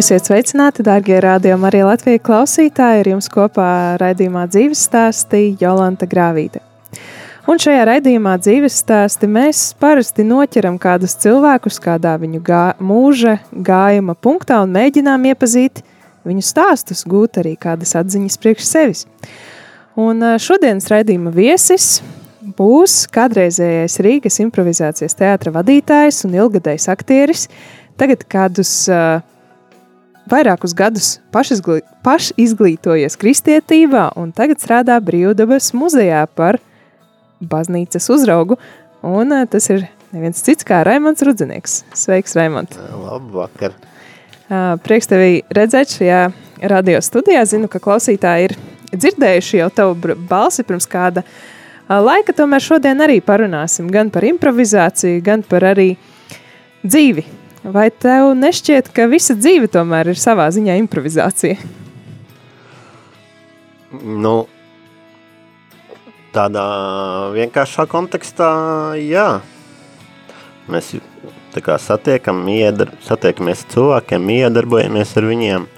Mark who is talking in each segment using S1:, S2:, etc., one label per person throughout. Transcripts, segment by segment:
S1: Esiet sveicināti, darbie rādījumi, arī Latvijas klausītāji. Ir jums kopā raidījumā dzīves stāstī Jolanta Grāvīte. Un šajā raidījumā dzīves stāstī mēs parasti noķeram kādus cilvēkus kādā viņu gā, mūža gājuma punktā un mēģinām iepazīt viņu stāstus, gūt arī kādas atziņas priekš sevis. Un šodienas raidījuma viesis būs kādreizējais Rīgas improvizācijas teātra vadītājs un ilgadējs aktieris, tagad kādus uh, vairākus gadus pašizglī, pašizglītojies kristietībā un tagad strādā Brīvdabas muzejā par baznīcas uzraugu. Un uh, tas ir neviens cits kā Raimons Rudzinieks. Sveiks, Raimond!
S2: Labvakar!
S1: Uh, prieks tevi redzēt šajā radio studijā. Zinu, ka klausītāji ir dzirdējuši jau tavu balsi pirms kāda uh, laika. Tomēr šodien arī parunāsim gan par improvizāciju, gan par arī dzīvi Vai tev nešķiet, ka visa dzīve tomēr ir savā ziņā improvizācija?
S2: Nu, tādā vienkāršā kontekstā, jā. Mēs kā satiekam, iedar, satiekamies ar cilvēkiem, iedarbojamies ar viņiem.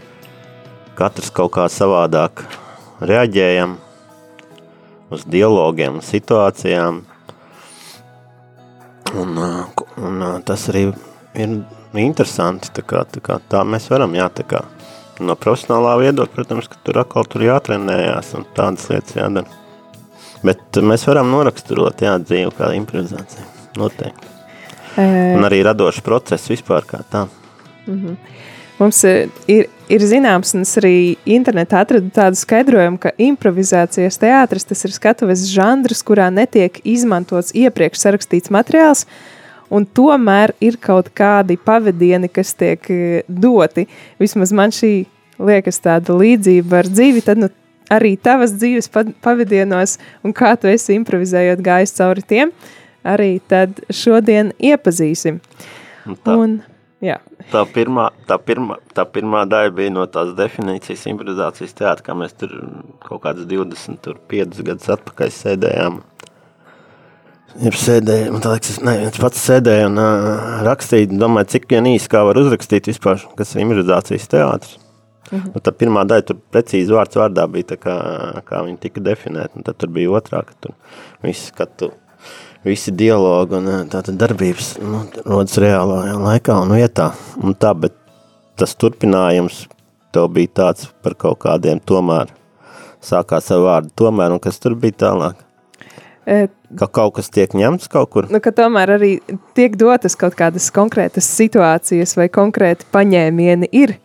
S2: Katrs kaut kā savādāk reaģējam uz dialogiem, situācijām. Un, un tas arī ir interesanti, tā kā, tā kā tā mēs varam, jā, tā kā no profesionālā viedokļa, protams, ka tur atkal tur jātrenējās un tādas lietas jādara. Bet mēs varam noraksturot, jā, dzīvi kā improvizācija, noteikti. E... Un arī radošs process vispār kā tā. Mm
S1: -hmm. Mums ir, ir zināms, un es arī internetā atradu tādu skaidrojumu, ka improvizācijas teātris tas ir skatuves žanrs, kurā netiek izmantots iepriekš sarakstīts materiāls, un tomēr ir kaut kādi pavadieni, kas tiek e, doti. Vismaz man šī liekas tāda līdzība ar dzīvi, tad nu, arī tavas dzīves pavadienos, un kā tu esi improvizējot gājis cauri tiem, arī tad šodien iepazīsim.
S2: Un tā, un, jā. tā, pirmā, tā, pirmā, tā pirmā daļa bija no tās definīcijas improvizācijas teātra, kā mēs tur kaut kādas 25 gadus atpakaļ sēdējām Ir sēdēju, man liekas, es, ne, es pats sēdēju un uh, rakstīju, domāju, cik vien īsi kā var uzrakstīt vispār, kas ir improvisācijas teātris. Uh -huh. Tā pirmā daļa tur precīzi vārds vārdā bija tā kā, kā viņi tika definēti, un tad tur bija otrā, ka tur viss skatu, visi dialogi un tātad darbības nu, rodas reālā laikā un vietā. Un tā, bet tas turpinājums tev bija tāds par kaut kādiem tomēr, sākās ar vārdu tomēr, un kas tur bija tālāk? Ka kaut kas tiek ņemts kaut kur?
S1: Nu, ka tomēr arī tiek dotas kaut kādas konkrētas situācijas vai konkrēti paņēmieni ir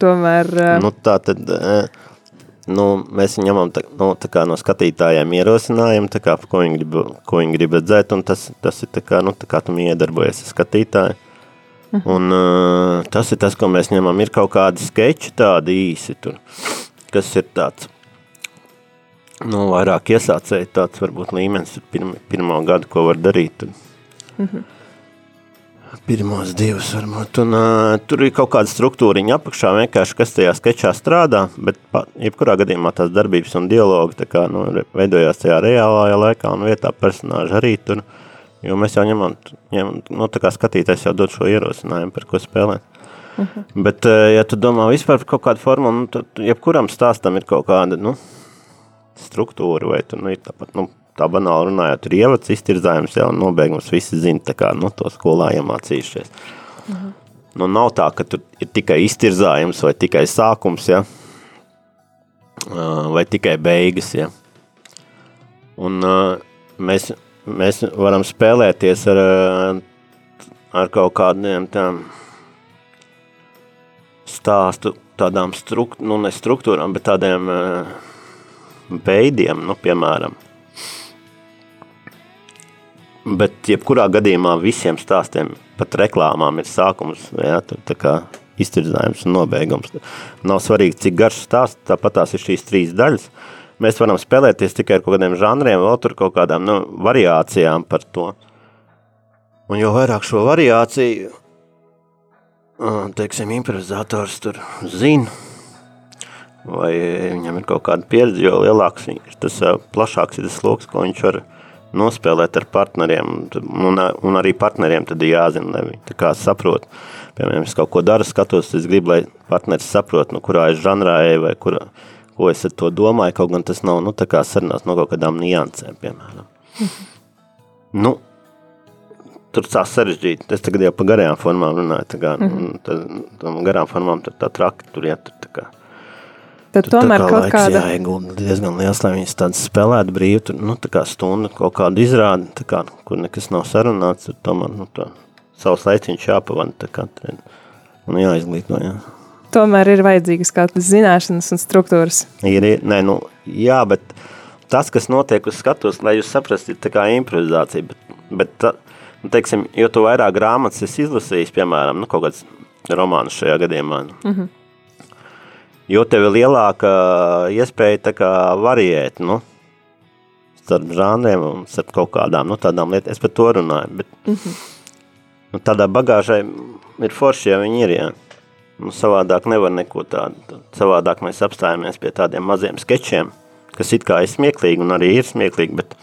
S1: tomēr...
S2: Nu, tā tad, nu, mēs ņemam tā, nu, tā kā no skatītājiem ierosinājumu, kā, ko viņi grib, ko viņi grib redzēt, un tas, tas ir tā kā, nu, tā kā tu iedarbojies ar skatītāju. Mhm. Un uh, tas ir tas, ko mēs ņemam. Ir kaut kādi skeči tādi īsi tur, kas ir tāds nu, vairāk iesācēji tāds varbūt līmenis pirma, pirmā gada, ko var darīt. Un, mm -hmm. Pirmos divus varbūt, un uh, tur ir kaut kāda struktūriņa apakšā, vienkārši kas tajā skečā strādā, bet pa, jebkurā gadījumā tās darbības un dialogi tā kā, nu, veidojās tajā reālajā laikā un vietā personāži arī tur, jo mēs jau ņemam, ņemam nu, tā kā skatītājs jau dod šo ierosinājumu, par ko spēlēt. Uh mhm. -huh. Bet, uh, ja tu domā vispār par kaut kādu formulu, nu, tad jebkuram stāstam ir kaut kāda, nu, struktūra, vai tur nu, ir tāpat, nu, tā banāli runājot, ir ievads, iztirzājums jau nobeigums, visi zina, tā kā, nu, to skolā iemācījušies. Mhm. nu, nav tā, ka tur ir tikai iztirzājums vai tikai sākums, ja? vai tikai beigas. Ja? Un mēs, mēs varam spēlēties ar, ar kaut kādiem tām stāstu, tādām struk, nu, ne struktūrām, bet tādiem veidiem, nu, piemēram. Bet jebkurā gadījumā visiem stāstiem, pat reklāmām ir sākums, ja, tur tā kā iztirzājums un nobeigums. Nav svarīgi, cik garš stāsts, tāpat tās ir šīs trīs daļas. Mēs varam spēlēties tikai ar kaut kādiem žanriem, vēl tur kaut kādām nu, variācijām par to. Un jo vairāk šo variāciju, teiksim, improvizators tur zina, vai viņam ir kaut kāda pieredze, jo lielāks ir tas plašāks ir tas sloks, ko viņš var nospēlēt ar partneriem, un, un arī partneriem tad ir jāzina, lai viņi tā saprot. Piemēram, es kaut ko daru, skatos, es gribu, lai partneris saprot, no kurā es žanrā eju, vai kurā, ko es ar to domāju, kaut gan tas nav, nu, tā sarunās no kaut kādām niansēm, piemēram. Nu, tur tā sarežģīti. Es tagad jau pa garajām formām runāju, tā kā, mhm. tā, garām formām tur tā traki, tur iet, tur tā kā.
S1: Tad tur tomēr kaut kāda...
S2: jāiegulda. Diezgan liels, lai viņas tādas spēlētu brīvi, tur, nu, tā kā stunda kaut kādu izrādi, tā kā, kur nekas nav sarunāts, tur tomēr, nu, tā savs laiciņš jāpavana, tā kā, un jāizglīto, jā.
S1: Tomēr ir vajadzīgas kādas zināšanas un struktūras.
S2: Ir, ir, nē, nu, jā, bet tas, kas notiek uz skatos, lai jūs saprast, ir tā kā improvizācija, bet, bet tā, nu, teiksim, jo tu vairāk grāmatas esi izlasījis, piemēram, nu, kaut kāds romāns šajā gadījumā, nu, mm -hmm jo tev ir lielāka iespēja variēt, nu, starp žānriem un starp kaut kādām, nu, tādām lietām, es par to runāju, bet, mm -hmm. nu, tādā bagāžai ir forši, ja viņi ir, jā. Nu, savādāk nevar neko tādu, savādāk mēs apstājamies pie tādiem maziem skečiem, kas it kā ir smieklīgi un arī ir smieklīgi, bet,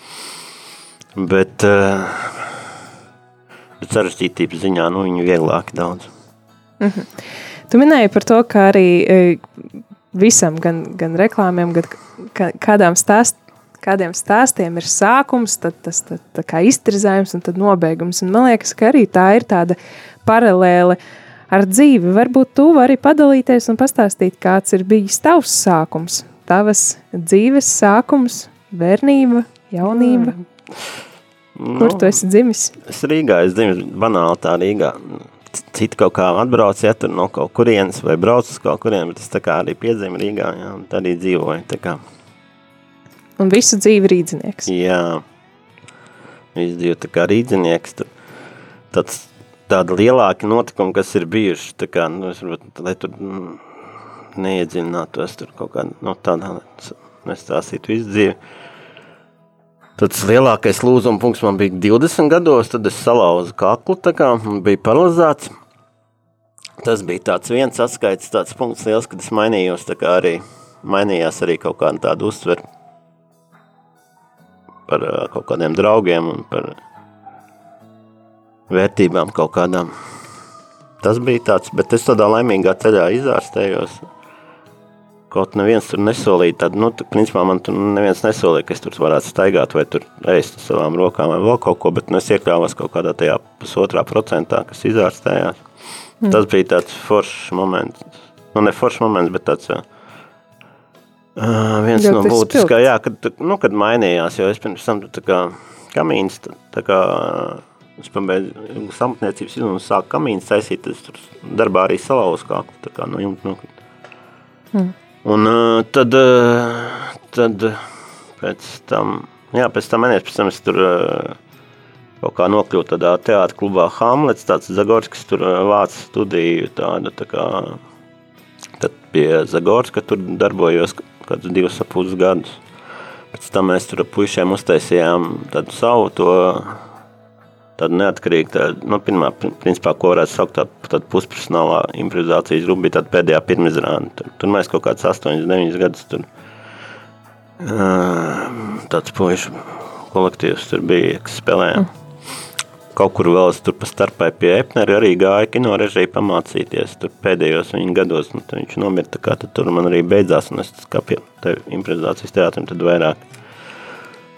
S2: bet, uh, bet sarežģītības ziņā, nu, viņi vieglāki daudz.
S1: Mm -hmm. Tu minēji par to, ka arī e, visam, gan, gan reklāmiem, gan kādām stāst, kādiem stāstiem ir sākums, tad tas tā, tā kā iztirzājums un tad nobeigums. Un man liekas, ka arī tā ir tāda paralēle ar dzīvi. Varbūt tu vari padalīties un pastāstīt, kāds ir bijis tavs sākums, tavas dzīves sākums, bērnība, jaunība. Mm. Kur tu nu, esi dzimis?
S2: Es Rīgā, es dzimis banāli tā Rīgā citi kaut kā atbrauc, ja tur no kaut kurienes vai brauc uz kaut kurien, bet es tā kā arī piedzīvu Rīgā, jā, un tad arī dzīvoju.
S1: Un visu dzīvi rīdzinieks.
S2: Jā, visu dzīvi tā kā rīdzinieks, tur tāds, tāda lielāki notikumi, kas ir bijuši, tā kā, nu, es varbūt, lai tur mm, neiedziļinātos tur kaut kā, no nu, tādā, nestāstītu visu dzīvi. Tas lielākais lūzuma punkts man bija 20 gados, tad es salauzu kaklu, kā bija paralizēts. Tas bija tāds viens atskaits, tāds punkts liels, kad es mainījos, arī mainījās arī kaut kāda tāda uztver par kaut kādiem draugiem un par vērtībām kaut kādām. Tas bija tāds, bet es tādā laimīgā ceļā izārstējos. Kaut neviens tur nesolīja, tad, nu, tā, principā man tur neviens nesolīja, ka es tur varētu staigāt vai tur ēst savām rokām vai vēl kaut ko, bet nu, es iekļāvos kaut kādā tajā pusotrā procentā, kas izārstējās. Mm. Tas bija tāds foršs moments. Nu, ne foršs moments, bet tāds uh, viens no būtiskā, jā, kad, nu, kad mainījās, jo es pirms tam tā kā kamīns, tā kā es pabeidzu samatniecības izlūmu, sāku kamīns taisīt, es tur darbā arī salauzu kāklu, tā kā no jumta nokrīt. Mm. Un uh, tad, uh, tad pēc tam, jā, pēc tam mēnesis, pēc tam es tur kaut kā nokļuvu tādā teātra klubā Hamlets, tāds Zagorskis tur vāc studiju tādu, tā kā, tad pie Zagorska tur darbojos kādus divus ap pus gadus. Pēc tam mēs tur puišiem uztaisījām tādu savu to tāda neatkarīga, tā, nu, pirmā, principā, ko varētu saukt tāda pusprofesionālā improvizācijas grupa, bija pēdējā pirmizrāde. Tur, tur mēs kaut kāds 8, 9 gadus tur tāds puišu kolektīvs tur bija, kas spēlēja. Mm. Kaut kur vēl es tur pa starpai pie Epneri arī gāju kino režiju pamācīties. Tur pēdējos viņa gados, nu, viņš nomira, tā kā tad tur man arī beidzās, un es kā pie te improvizācijas teātrim tad vairāk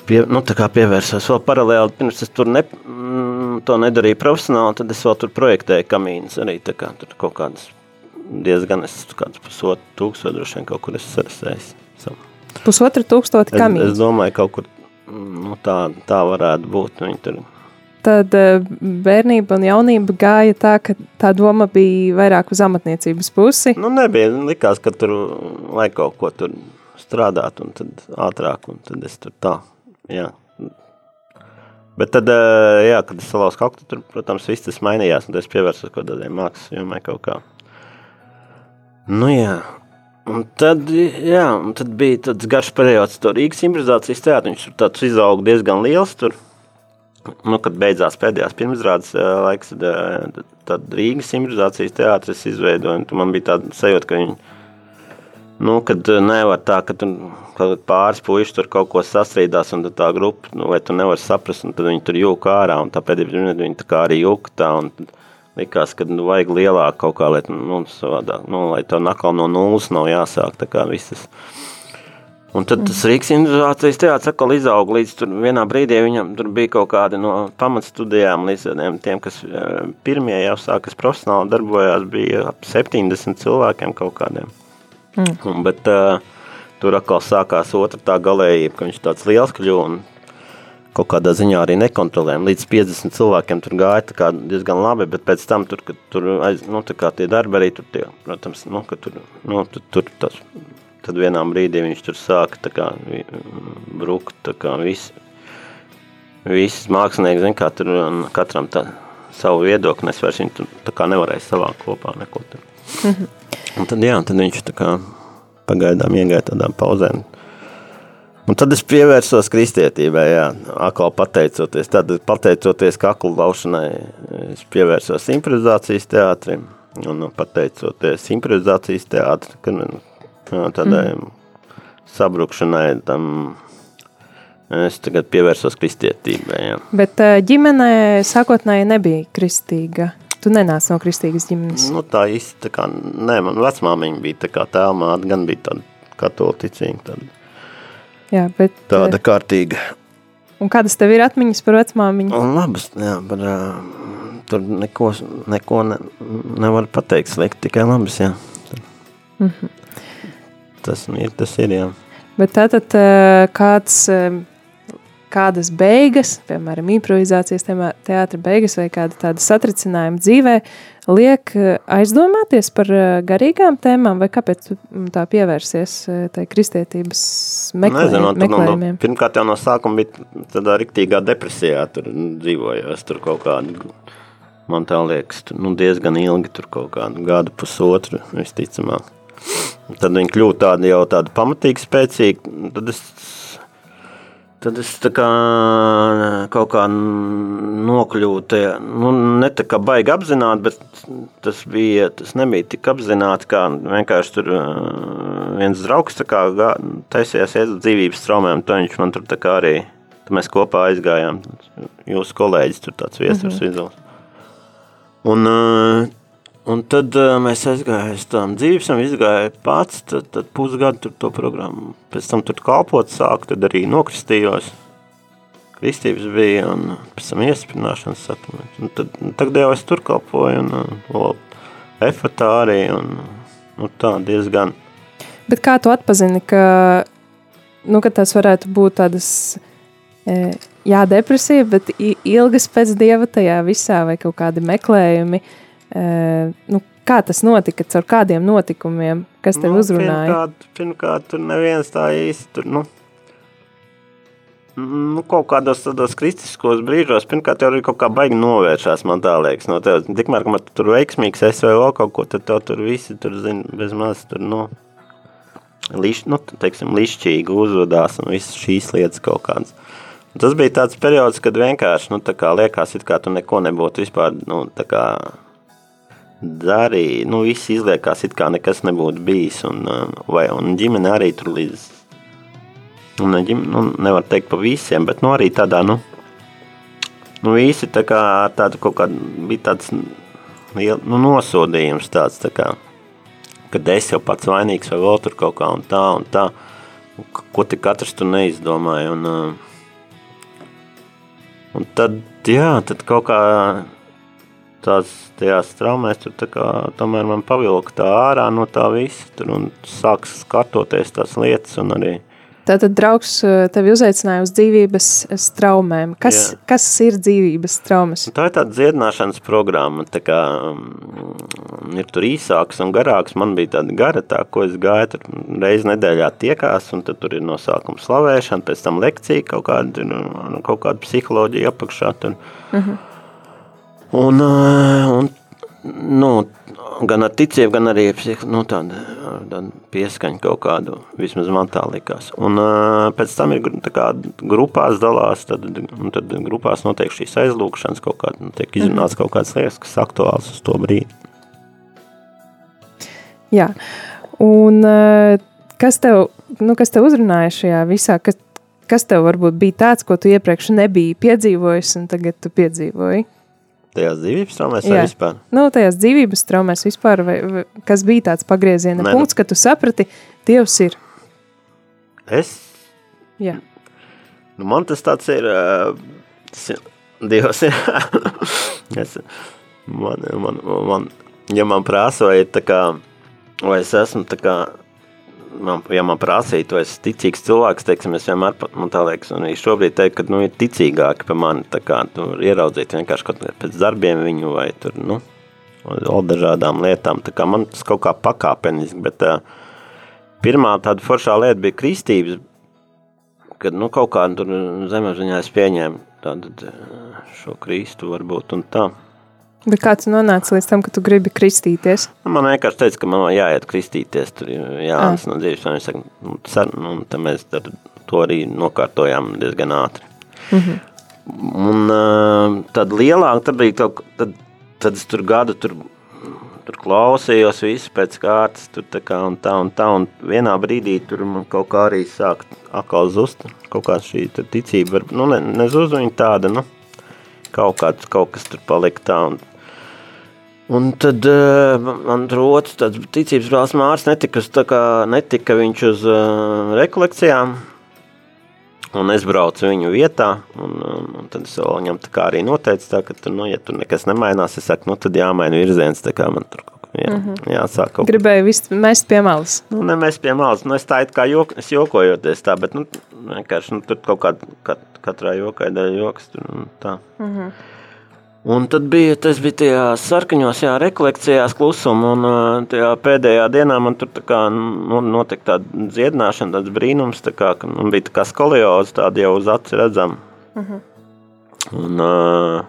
S2: pie, nu, pievērsos vēl paralēli, pirms es tur ne, mm, to nedarīju profesionāli, tad es vēl tur projektēju kamīnus arī, tā kā tur kaut kādas diezgan, es kāds pusotru tūkstoši droši vien kaut kur esmu sarasējis.
S1: Pusotru tūkstoti kamīnus?
S2: Es, es domāju, kaut kur nu, tā, tā varētu būt, viņi tur
S1: tad eh, bērnība un jaunība gāja tā, ka tā doma bija vairāk uz amatniecības pusi?
S2: Nu, nebija. Likās, ka tur vajag kaut ko tur strādāt, un tad ātrāk, un tad es tur tā jā. Bet tad, jā, kad es salauzu kaktu, tur, protams, viss tas mainījās, un es pievērsos kaut kādiem mākslas jomai kaut kā. Nu jā, un tad, jā, un tad bija tāds garš periods to Rīgas improvizācijas teātri, viņš tur tāds izauga diezgan liels tur. Nu, kad beidzās pēdējās pirmizrādes laiks, tad, Rīgas improvizācijas teātris izveidoja, man bija tāda sajūta, ka viņi Nu, kad eh, nevar tā, ka tur pāris puiši tur kaut ko sastrīdās, un tā grupa, nu, vai tu nevari saprast, un tad viņi tur jūk ārā, un tā pēdējā brīdī viņi tā kā arī jūk tā, un likās, ka nu, vajag lielāk kaut kā, lai, nu, savādāk, nu, lai to nakal no nulles nav jāsāk, tā kā visas. Un tad tas Rīgas individuācijas teātris atkal izauga līdz tur vienā brīdī viņam tur bija kaut kādi no pamatstudijām līdz tiem, tiem, kas eh, pirmie jau sākas profesionāli darbojās, bija ap 70 cilvēkiem kaut kādiem. Mm. Bet uh, tur atkal sākās otra tā galējība, ka viņš tāds liels kļuva un kaut kādā ziņā arī nekontrolējam. Līdz 50 cilvēkiem tur gāja diezgan labi, bet pēc tam tur, kad tur, aiz, nu, tie darbi arī tur tie, protams, nu, ka tur, nu, tur, tur tas, tad vienā brīdī viņš tur sāka tā kā brukt, tā kā visi, visi mākslinieki, zin, kā tur katram tā savu viedokli, es vairs viņu tā kā nevarēju savākt kopā neko tur. -hmm. Un tad, jā, tad viņš tā kā pagaidām iegāja tādām pauzēm. Un tad es pievērsos kristietībai, jā, atkal pateicoties. Tad pateicoties kaklu laušanai, es pievērsos improvizācijas teātrim. Un pateicoties improvizācijas teātri, kad tādai mm. sabrukšanai, tam es tagad pievērsos kristietībai, jā.
S1: Bet ģimenē sākotnēji nebija kristīga? Tu nenāc no kristīgas ģimenes?
S2: Nu, tā īsti, tā kā, nē, man vecmāmiņa bija tā kā tēlmāte, gan bija tāda katolicīga, tāda,
S1: jā, bet,
S2: tāda kārtīga.
S1: Un kādas tev ir atmiņas par vecmāmiņu?
S2: Labas, jā, par, tur neko, neko ne, nevar pateikt slikt, tikai labas, jā. Mm -hmm. Tas ir, tas ir, jā.
S1: Bet tātad kāds kādas beigas, piemēram, improvizācijas teātra beigas vai kāda tāda satricinājuma dzīvē, liek eh, aizdomāties par eh, garīgām tēmām, vai kāpēc tā pievērsies eh, tai kristietības meklē, Nezinu, meklējumiem?
S2: No, pirmkārt jau no sākuma bija tādā riktīgā depresijā, tur dzīvojos, tur kaut kādu, man tā liekas, tur, nu, diezgan ilgi, tur kaut kādu gadu pusotru, visticamāk. Tad viņi kļūst tādi jau tādi pamatīgi spēcīgi, tad es Tad es kā kaut kā nokļuvu tajā, nu, ne tā kā baigi apzināti, bet tas bija, tas nebija tik apzināti, kā vienkārši tur viens draugs kā taisījās iet dzīvības traumēm, to viņš man tur arī, mēs kopā aizgājām, jūsu kolēģis tur tāds viesurs mm -hmm. vizuls. Un Un tad uh, mēs aizgājām uz tām dzīvēm, izgāju pats, tad, tad pusgadu tur to programmu. Pēc tam tur kalpot sāku, tad arī nokristījos. Kristības bija un pēc tam iestiprināšanas sakraments. Un tad, tagad jau es tur kalpoju un uh, efatā arī un nu, tā diezgan.
S1: Bet kā tu atpazini, ka, nu, ka tas varētu būt tādas, e, jā, depresija, bet ilgas pēc dieva tajā visā vai kaut kādi meklējumi, uh, nu, kā tas notika, caur kādiem notikumiem, kas tev nu, uzrunāja?
S2: Pirmkārt, pirmkārt, tur neviens tā īsti tur, nu, nu, kaut kādos tādos kristiskos brīžos, pirmkārt, jau arī kaut kā baigi novēršās, man tā liekas, no tev. Tikmēr, ka man tur veiksmīgs SVO kaut ko, tad tev tur visi, tur, zin, bez maz, tur, nu, liš, nu, teiksim, lišķīgi uzvedās un visas šīs lietas kaut kādas. Tas bija tāds periods, kad vienkārši, nu, tā kā liekas, it kā tu neko nebūtu vispār, nu, tā kā, darīja, nu viss izliekās it kā nekas nebūtu bijis, un, uh, vai, un ģimene arī tur līdz, un ģimene, nu, nevar teikt pa visiem, bet nu arī tādā, nu, nu visi tā kā tādu kaut kā, bija tāds, nu, nosodījums tāds, tā kā, kad es jau pats vainīgs vai vēl tur kaut kā un tā un tā, ko tik katrs tur neizdomāja, un, uh, Un tad, jā, tad kaut kā tās tajās traumēs tur tā kā tomēr man pavilka tā ārā no tā visa tur un sāks skatoties tās lietas un arī
S1: Tātad draugs eh, tevi uzaicināja uz dzīvības traumēm. Kas, Jā. kas ir dzīvības traumas?
S2: Tā ir tāda dziedināšanas programma, tā kā um, ir tur īsāks un garāks. Man bija tāda gara tā, ko es gāju tur reizi nedēļā tiekās, un tad tur ir nosākums slavēšana, pēc tam lekcija, kaut kāda, kaut kāda psiholoģija apakšā. Tur. Uh mhm. -huh. Un, uh, un nu, gan ar ticību, gan arī nu, tāda, tāda pieskaņa kaut kādu, vismaz man tā likās. Un uh, pēc tam ir tā kā grupās dalās, tad, tad grupās notiek šīs aizlūkšanas kaut kāda, nu, tiek izrunāts kaut kādas lietas, kas aktuāls uz to brīdi.
S1: Jā, un uh, kas tev, nu, kas tev uzrunāja šajā visā, kas, kas tev varbūt bija tāds, ko tu iepriekš nebija piedzīvojis un tagad tu piedzīvoji?
S2: Tajās dzīvības traumēs vai vispār?
S1: Nu, tajās dzīvības traumēs vispār, vai, vai kas bija tāds pagrieziena Nē, punkts, nu. kad tu saprati, Dievs ir?
S2: Es?
S1: Jā.
S2: Nu, man tas tāds ir, uh, tas ir Dievs ir. es, man, man, man, ja man prāsa, vai tā kā, vai es esmu tā kā, man, ja man prasīja, tu esi ticīgs cilvēks, teiksim, es vienmēr, man tā liekas, un viņš šobrīd teikt, ka, nu, ir ticīgāki par mani, tā kā, tu ieraudzīt vienkārši kaut pēc darbiem viņu, vai tur, nu, vēl dažādām lietām, tā kā man tas kaut kā pakāpeniski, bet uh, pirmā tāda foršā lieta bija kristības, kad, nu, kaut kā tur zemapziņā es pieņēmu tādu šo Kristu varbūt un tā.
S1: Bet kāds nonāca līdz tam, ka tu gribi kristīties?
S2: Nu, man vienkārši teica, ka man jāiet kristīties. Tur Jānis ah. no dzīves. Un, saka, nu, sar, nu, mēs to arī nokārtojām diezgan ātri. Mm -hmm. Un uh, tad lielāk, tad bija kaut, tad, tad es tur gadu tur, tur klausījos visu pēc kārtas, tur tā kā un tā un tā, un vienā brīdī tur man kaut kā arī sāk atkal zust, kaut kā šī ticība, nu ne, ne zuz viņa tāda, nu, kaut kāds, kaut kas tur palika tā, un Un tad uh, man otrs tāds ticības brālis Mārs netika, kā, netika viņš uz uh, rekolekcijām, un es braucu viņu vietā, un, un, un tad es viņam tā kā arī noteicu, tā, ka nu, ja tur nekas nemainās, es saku, nu, tad jāmaina virziens, tā kā man tur jā, mm -hmm. jāsāk kaut
S1: Gribēju visu mest pie malas.
S2: Nu, ne mest pie malas, nu, es tā it kā jok, es jokojoties tā, bet, nu, vienkārši, nu, tur kaut kāda, kat, katrā jokai daļa joks, tur, un tā. Mm -hmm. Un tad bija, tas bija tajā sarkaņos, jā, rekolekcijās klusuma, un tajā pēdējā dienā man tur tā kā nu, notika tāda dziedināšana, tāds brīnums, tā kā, man bija tā kā skolioza tāda jau uz aci redzama. Uh mhm. -huh. Un uh,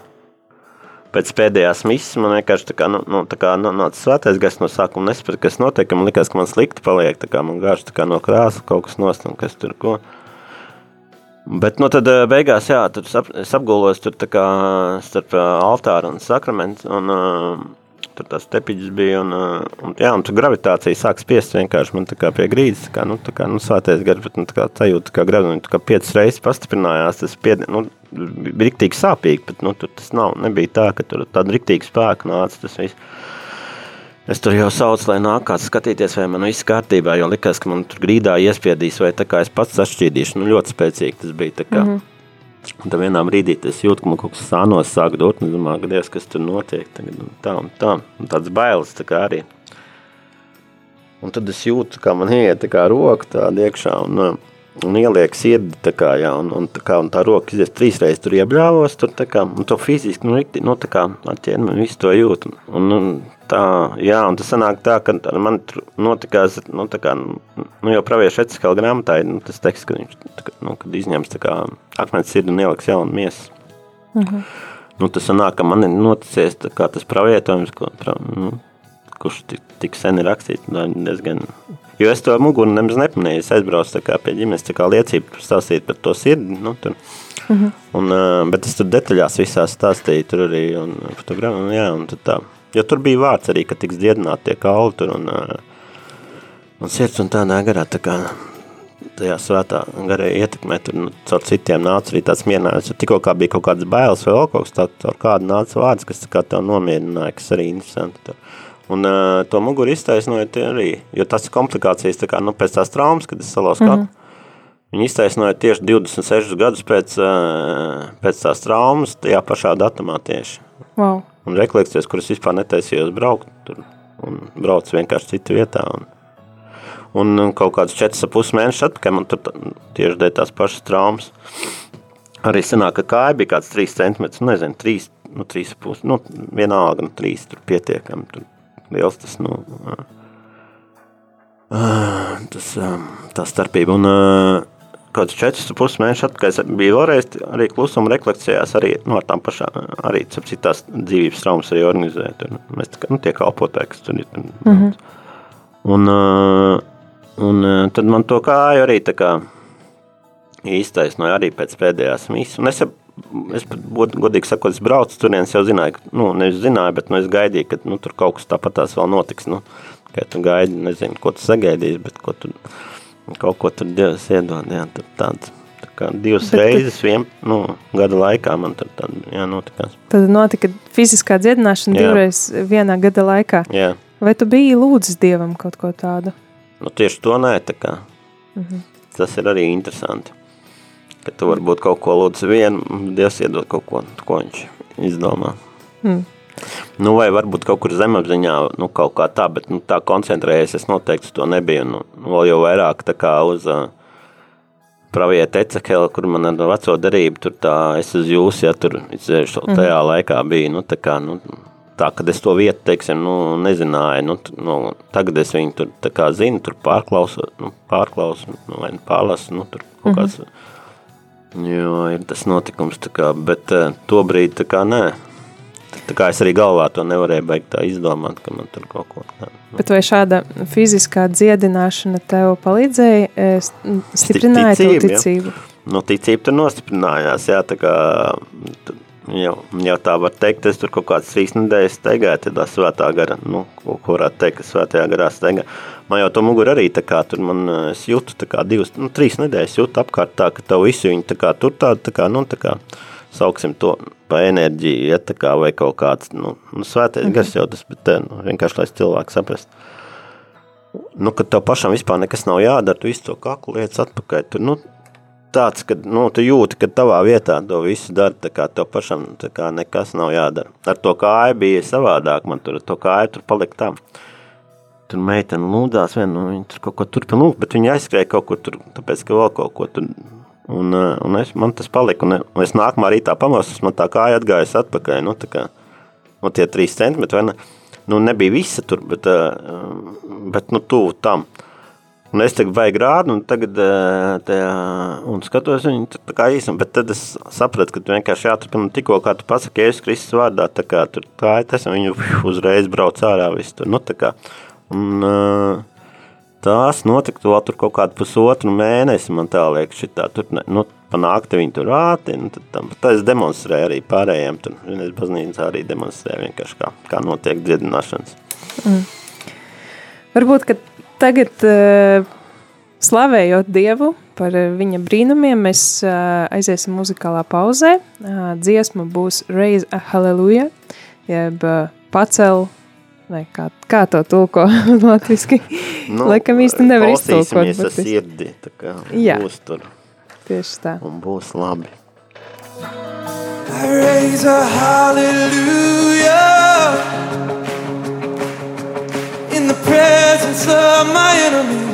S2: pēc pēdējās misijas man vienkārši tā kā, nu, nu, tā kā nu, nāca svētais gars no sākuma nesprat, kas notiek, man likās, ka man slikti paliek, tā kā man gāž tā kā no krāsa kaut kas nost, un kas tur ko. Uh, Bet nu, tad eh, beigās jā, tur ap, es apgulos tur tā kā starp eh, altāru un sakramentu. Un, uh, tur tās tepiņas bija, un, uh, un, jā, un tur gravitācija sāk spiest vienkārši man tā kā pie grīdas, tā kā, nu, tā kā, nu, svētais gars, bet, nu, tā kā sajūta, kā gravitācija, tā kā piecas reizes pastiprinājās, tas pied, nu, bija riktīgi sāpīgi, bet, nu, tur tas nav, nebija tā, ka tur tāda riktīgi spēka nāca tas viss. Es tur jau saucu, lai nāk kāds skatīties, vai man viss kārtībā, jo likās, ka man tur grīdā iespiedīs, vai tā kā es pats sašķīdīšu. Nu, ļoti spēcīgi tas bija. Mm -hmm. Un tad vienā brīdī es jūtu, ka man kaut kas sānos sāk dot, un domāju, Dievs, kas tur notiek. Tagad, un tā un tā. Un tāds bailes tā kā arī. Un tad es jūtu, kā man iet tā kā roka tāda iekšā, un, un ieliek sirdi, tā kā, jā, un, un, tā kā, un tā roka izies trīsreiz tur iebļāvos, tur kā, un to fiziski, nu, nu tā kā, atķēni, visu to jūt. Un, un tā, jā, un tas sanāk tā, ka man tur notikās, nu, tā kā, nu, jau praviešu etiskāla grāmatā ir nu, tas teksts, ka viņš, kā, nu, kad izņems tā kā akmens sirdi un ieliks jaunu miesu. Uh mhm. -huh. Nu, tas sanāk, ka man ir noticies tā kā tas pravietojums, ko, pra, nu, kurš tik, tik sen ir rakstīts, diezgan, jo es to muguru nemaz nepamanīju, es aizbraucu pie ģimenes tā kā liecību stāstīt par to sirdi, nu, tur, uh mhm. -huh. un, uh, bet es tur detaļās visās stāstīju tur arī, un fotogrāfiju, jā, un tad tā, Jo tur bija vārds arī, ka tiks dziedināti tie kauli tur un, un sirds un tādā garā, tā kā tajā svētā garē ietekmē, tur nu, caur citiem nāca arī tāds mierinājums, tikko kā bija kaut kādas bailes vai kaut kas, tā, caur kādu nāca vārds, kas kā tev nomierināja, kas arī interesanti. Tur. Un uh, to muguru iztaisnoja arī, jo tas ir komplikācijas, tā kā, nu, pēc tās traumas, kad es salauz mm -hmm. Viņi iztaisnoja tieši 26 gadus pēc, pēc tās traumas, tajā pašā datumā tieši.
S1: Wow.
S2: Un rekolekcijas, kuras vispār netaisījos braukt, tur, un brauc vienkārši citu vietā. Un, un kaut kādus 4,5 mēnešus atpakaļ man tur tieši dēļ tās pašas traumas. Arī sanāk, ka kāja bija kāds 3 cm, nezinu, 3, nu 3,5, nu vienalga, nu 3 tur pietiekami, tur liels tas, nu, tas, tā starpība. Un kāds 4,5 mēnešus atpakaļ es biju vēlreiz arī klusuma rekolekcijās, arī nu, ar tām pašām, arī citās dzīvības traumas arī organizēja. Tur, mēs kā, nu, tie kalpotāji, kas tur ir. Mm -hmm. Un, un tad man to kāju arī tā kā īstaisnoja arī pēc pēdējās misijas. Un es, es godīgi sakot, es braucu turienes jau zināju, ka, nu, nevis zināju, bet nu, es gaidīju, ka nu, tur kaut kas tāpatās vēl notiks. Nu, ka tu gaidi, nezinu, ko tu sagaidīsi, bet ko tu kaut ko tur Dievs iedod, jā, tur tāds. Tā kā divas Bet, reizes vien, nu, gada laikā man tur tad, jā, notikās.
S1: Tad notika fiziskā dziedināšana jā. divreiz vienā gada laikā.
S2: Jā.
S1: Vai tu biji lūdzis Dievam kaut ko tādu?
S2: Nu, tieši to nē, tā kā. Mm -hmm. Tas ir arī interesanti. Ka tu varbūt kaut ko lūdzi vienu, Dievs iedod kaut ko, ko viņš izdomā. Mm. Nu, vai varbūt kaut kur zemapziņā, nu, kaut kā tā, bet nu, tā koncentrējies, es noteikti to nebiju. Nu, vēl jau vairāk tā kā uz uh, pravieta Ecekela, kur man ar veco derību, tur tā, es uz jūs, ja tur, es tajā mm. laikā biju, nu, tā kā, nu, tā, kad es to vietu, teiksim, nu, nezināju, nu, nu, tagad es viņu tur, tā kā zinu, tur pārklausu, nu, pārklausu, nu, vai pārlasu, nu, tur kaut kāds, mm -hmm. jo, ir tas notikums, tā kā, bet uh, to brīdi, tā kā, nē, Tā kā es arī galvā to nevarēju beigt tā izdomāt, ka man tur kaut ko tādu.
S1: Bet vai šāda fiziskā dziedināšana tev palīdzēja, e, stiprināja ticību, ticību? Ja?
S2: Nu, ticība tur nostiprinājās, jā, tā kā jau, jau tā var teikt, es tur kaut kādas trīs nedēļas steigāju, tad tā svētā gara, nu, ko varētu teikt, ka svētajā garā steigā. Man jau to muguru arī tā kā tur man, es jūtu tā kā divas, nu, trīs nedēļas jūtu apkārt tā, ka tavu visu viņi tā kā tur tāda, tā kā, nu, tā kā, sauksim to pa enerģiju, ja kā vai kaut kāds, nu, nu svētais -hmm. gars jau tas, bet nu, vienkārši, lai cilvēks saprast. Nu, kad tev pašam vispār nekas nav jādara, tu visu to kaklu lietas atpakaļ, tu, nu, tāds, ka, nu, tu jūti, ka tavā vietā to visu dara, tā kā tev pašam, tā kā nekas nav jādara. Ar to kāju bija savādāk, man tur, to kāju tur palika tā. Tur meitene lūdās vien, nu, viņa tur kaut ko turpina lūgt, bet viņa aizskrēja kaut kur tur, tāpēc, ka vēl kaut ko tur Un, eh, un es, man tas palika, un, un es nākamā rītā pamostos, man tā kāja atgājas atpakaļ, nu, kā, nu, tie trīs centimetri, vai ne, nu, nebija visa tur, bet, eh, bet nu, tuvu tam. Un es tagad vajag rādu, un tagad eh, tajā, un skatos viņu tā kā īsam, bet tad es sapratu, ka tu vienkārši jāturpina tikko, kā tu pasaki, Jēzus Kristus vārdā, tā kā tur tā ir tas, un viņu uzreiz brauc ārā visu tur, nu, tā kā, un, uh, tās notika vēl tur kaut kādu pusotru mēnesi, man tā liekas, šitā, tur, nu, panākti viņi tur āti, nu, tad, tam, tā es demonstrēju arī pārējiem, tur, vienreiz baznīcā arī demonstrēju vienkārši kā, kā notiek dziedināšanas. Mm.
S1: Varbūt, ka tagad uh, slavējot Dievu par uh, viņa brīnumiem, mēs uh, aiziesim muzikālā pauzē, uh, dziesma būs Raise a Hallelujah, jeb pacel Vai kā, kā to tulko latviski? Nu, Laikam īsti nevar iztulkot.
S2: Klausīsimies ar sirdi, tā kā
S1: Jā.
S2: būs tur.
S1: Tieši tā.
S2: Un būs labi.
S3: I raise a hallelujah in the presence of my enemies.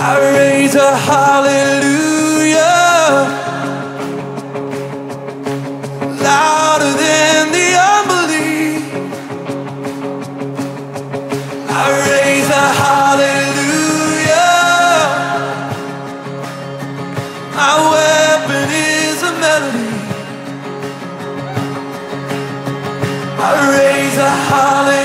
S3: I raise a hallelujah louder hallelujah. Weapon is a melody. I raise a.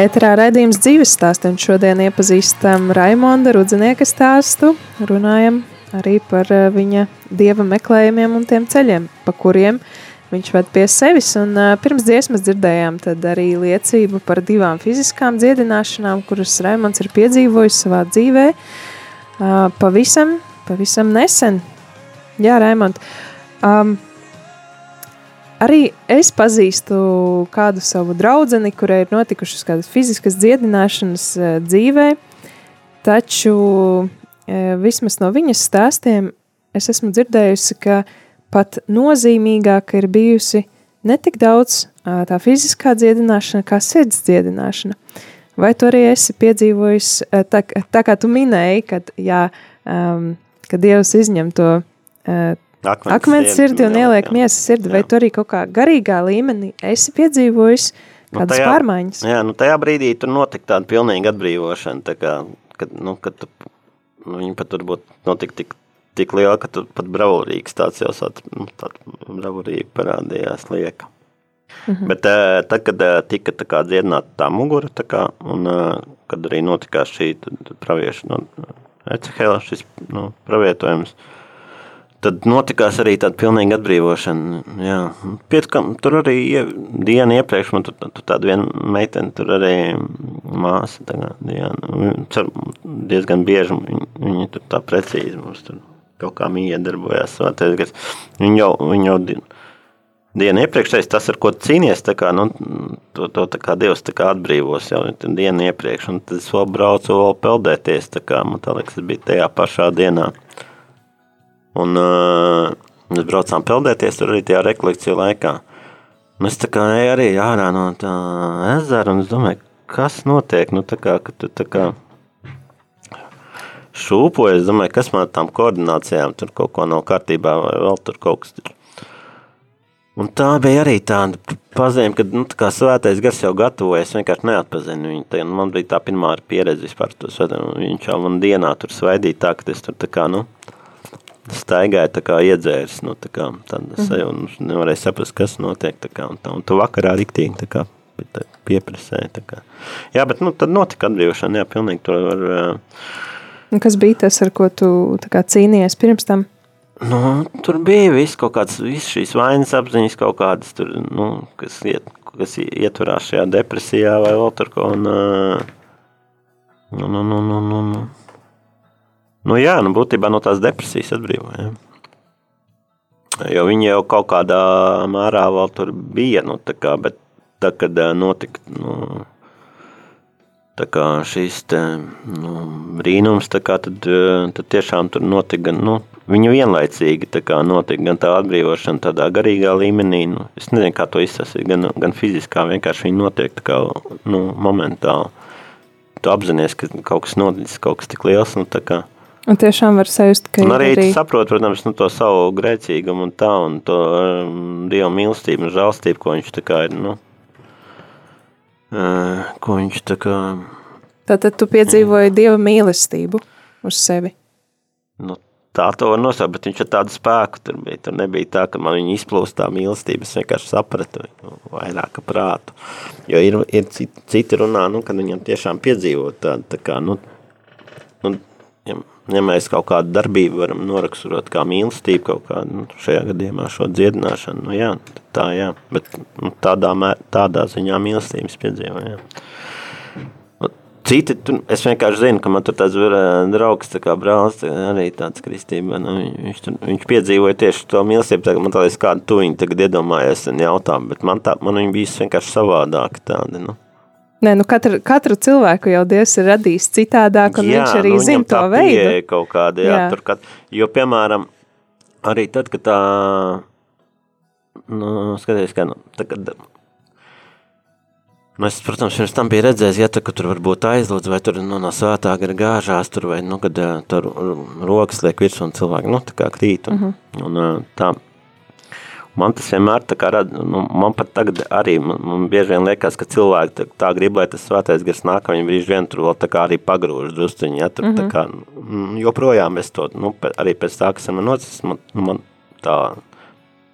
S1: Ēterā raidījums dzīves stāstu, un šodien iepazīstam Raimonda Rudzinieka stāstu. Runājam arī par eh, viņa dieva meklējumiem un tiem ceļiem, pa kuriem viņš ved pie sevis. Un uh, pirms dziesmas dzirdējām tad arī liecību par divām fiziskām dziedināšanām, kuras Raimonds ir piedzīvojis savā dzīvē uh, pavisam, pavisam nesen. Jā, Raimond, um, Arī es pazīstu kādu savu draugu, kurai ir notikušas kādas fiziskas dziedināšanas uh, dzīvē, taču uh, vismaz no viņas stāstiem es esmu dzirdējusi, ka pat nozīmīgāka ir bijusi ne tik daudz uh, tā fiziskā dziedināšana, kā sirds dziedināšana. Vai tu arī esi piedzīvojis, tā, tā kā tu minēji, kad, jā, um, kad Dievs izņem to uh,
S2: Akmens,
S1: akmens sirdi un ieliek
S2: jā.
S1: miesas sirdi, vai
S2: Jā.
S1: tu arī kaut kā garīgā līmenī esi piedzīvojis kādas
S2: tajā-
S1: pārmaiņas?
S2: Jā, nu tajā brīdī tur notika tāda pilnīga atbrīvošana, tā kā, kad, nu, kad tu, nu, viņi pat varbūt notika tik, tik liela, ka tu pat bravurīgs tāds jau sāc, nu, tāda bravurīga parādījās lieka. Mhm. Bet eh, tad, kad tika tā kā dziedināta tā mugura, tā kā, un kad arī notikās šī pravieša no Ecehela šis nu, pravietojums, Tad notikās arī tāda pilnīga atbrīvošana. Jā. Pietkam, tur arī ie- dienu iepriekš man tur, tur tāda viena meitene, tur arī māsa. Tagad, Diana, Viņa cer- diezgan bieži viņa, viņa tur tā precīzi mums tur kaut kā iedarbojās. Viņa jau, viņa jau di- dienu iepriekšējais tas, ar ko tā kā, nu, to, to kā Dievs kā atbrīvos jau dienu iepriekš. Un tad es vēl braucu vēl peldēties, tā kā man tā liekas, tas bija tajā pašā dienā. Un uh, mēs braucām peldēties tur arī tajā rekolekciju laikā. Un es tā kā eju arī ārā no tā ezera, un es domāju, kas notiek, nu tā kā, ka tu tā kā šūpoju, es domāju, kas man ar tām koordinācijām, tur kaut ko nav kārtībā, vai vēl tur kaut kas tur. Un tā bija arī tāda pazīme, ka nu, tā svētais gars jau gatavojas, es vienkārši neatpazinu viņu. Tā, man bija tā pirmā pieredze vispār svētību. Viņš jau man dienā tur svaidīja tā, ka es tur tā kā, nu, staigāju tā kā iedzēris, nu, tā kā tāda
S1: Mhm.
S2: sajūta, nu, nevarēja saprast, kas notiek, tā kā, un tā, un tu vakarā riktīgi, tā kā, tā pieprasēji, tā kā. Jā, bet, nu, tad notika atbrīvošana, jā, pilnīgi tur var, uh,
S1: Un kas bija tas, ar ko tu tā kā cīnījies pirms tam?
S2: Nu, tur bija viss kaut kāds, viss šīs vainas apziņas kaut kādas, tur, nu, kas, iet, kas ietverās šajā depresijā vai vēl tur ko. Un, ā, nu, nu, nu, nu, nu, nu. Nu, jā, nu, būtībā no tās depresijas atbrīvoja. Jo viņi jau kaut kādā mērā vēl tur bija, nu, tā kā, bet tā, kad notika, nu, šis te, nu, brīnums, kā tad, tad tiešām tur notika, nu, viņa vienlaicīgi notika gan tā atbrīvošana tādā garīgā līmenī, nu, es nezinu, kā to izsasīt, gan, gan fiziskā, vienkārši viņa notiek kā, nu, momentāli. Tu apzinies, ka kaut kas noticis, kaut kas tik liels, nu, tā kā,
S1: Un tiešām var sajust, ka
S2: Un arī,
S1: arī
S2: saprot, protams, nu, to savu grēcīgumu un tā, un to um, Dieva mīlestību un žēlstību, ko viņš tā kā ir, nu, uh, ko viņš tā kā,
S1: Tātad tu piedzīvoji Dieva mīlestību uz sevi.
S2: nu, tā to var nosaukt, bet viņš ar tādu spēku tur bija. Tur nebija tā, ka man viņa izplūst tā mīlestība, es vienkārši sapratu viņu vairāk prātu. Jo ir, ir citi, citi runā, nu, kad viņam tiešām piedzīvot tādu, tā kā, nu, nu ja, mēs kaut kādu darbību varam noraksturot kā mīlestību, kaut kādu, nu, šajā gadījumā šo dziedināšanu, nu jā, tā jā, bet nu, tādā, mē, tādā ziņā mīlestības piedzīvo, jā. Nu, Citi, tur, es vienkārši zinu, ka man tur tāds var, ā, draugs, tā kā brālis, arī tāds kristībā, nu, viņš, tur, viņš piedzīvoja tieši to mīlestību, tā, man tā liekas, kādu tu viņu tagad iedomājies un jautā, bet man, tā, man viņa bija vienkārši savādāka tāda, nu.
S1: Nē, nu katru, katru cilvēku jau Dievs ir radījis citādāk, un jā, viņš arī
S2: nu,
S1: zina to veidu.
S2: Kaut kāda, jā,
S1: Jā.
S2: Tur, kad, jo, piemēram, arī tad, kad tā, nu, skaties, kā, nu, tā, kad, nu, es, protams, pirms tam biju redzējis, ja tā, ka tur varbūt aizlūdz, vai tur, nu, no svētā gara gāžās, tur, vai, nu, kad ā, tur rokas liek virsū un cilvēki, nu, tā kā krīt, un, uh -huh. un ā, tā, Man tas vienmēr tā kā rada, nu, man pat tagad arī, man, man bieži vien liekas, ka cilvēki tā, tā grib, lai tas svētais gars nāk, viņi brīži vien tur vēl tā kā arī pagrūž drusciņi, ja, tur mm -hmm. tā kā, mm, joprojām es to, nu, arī pēc tā, kas man nocis, man, nu, man tā,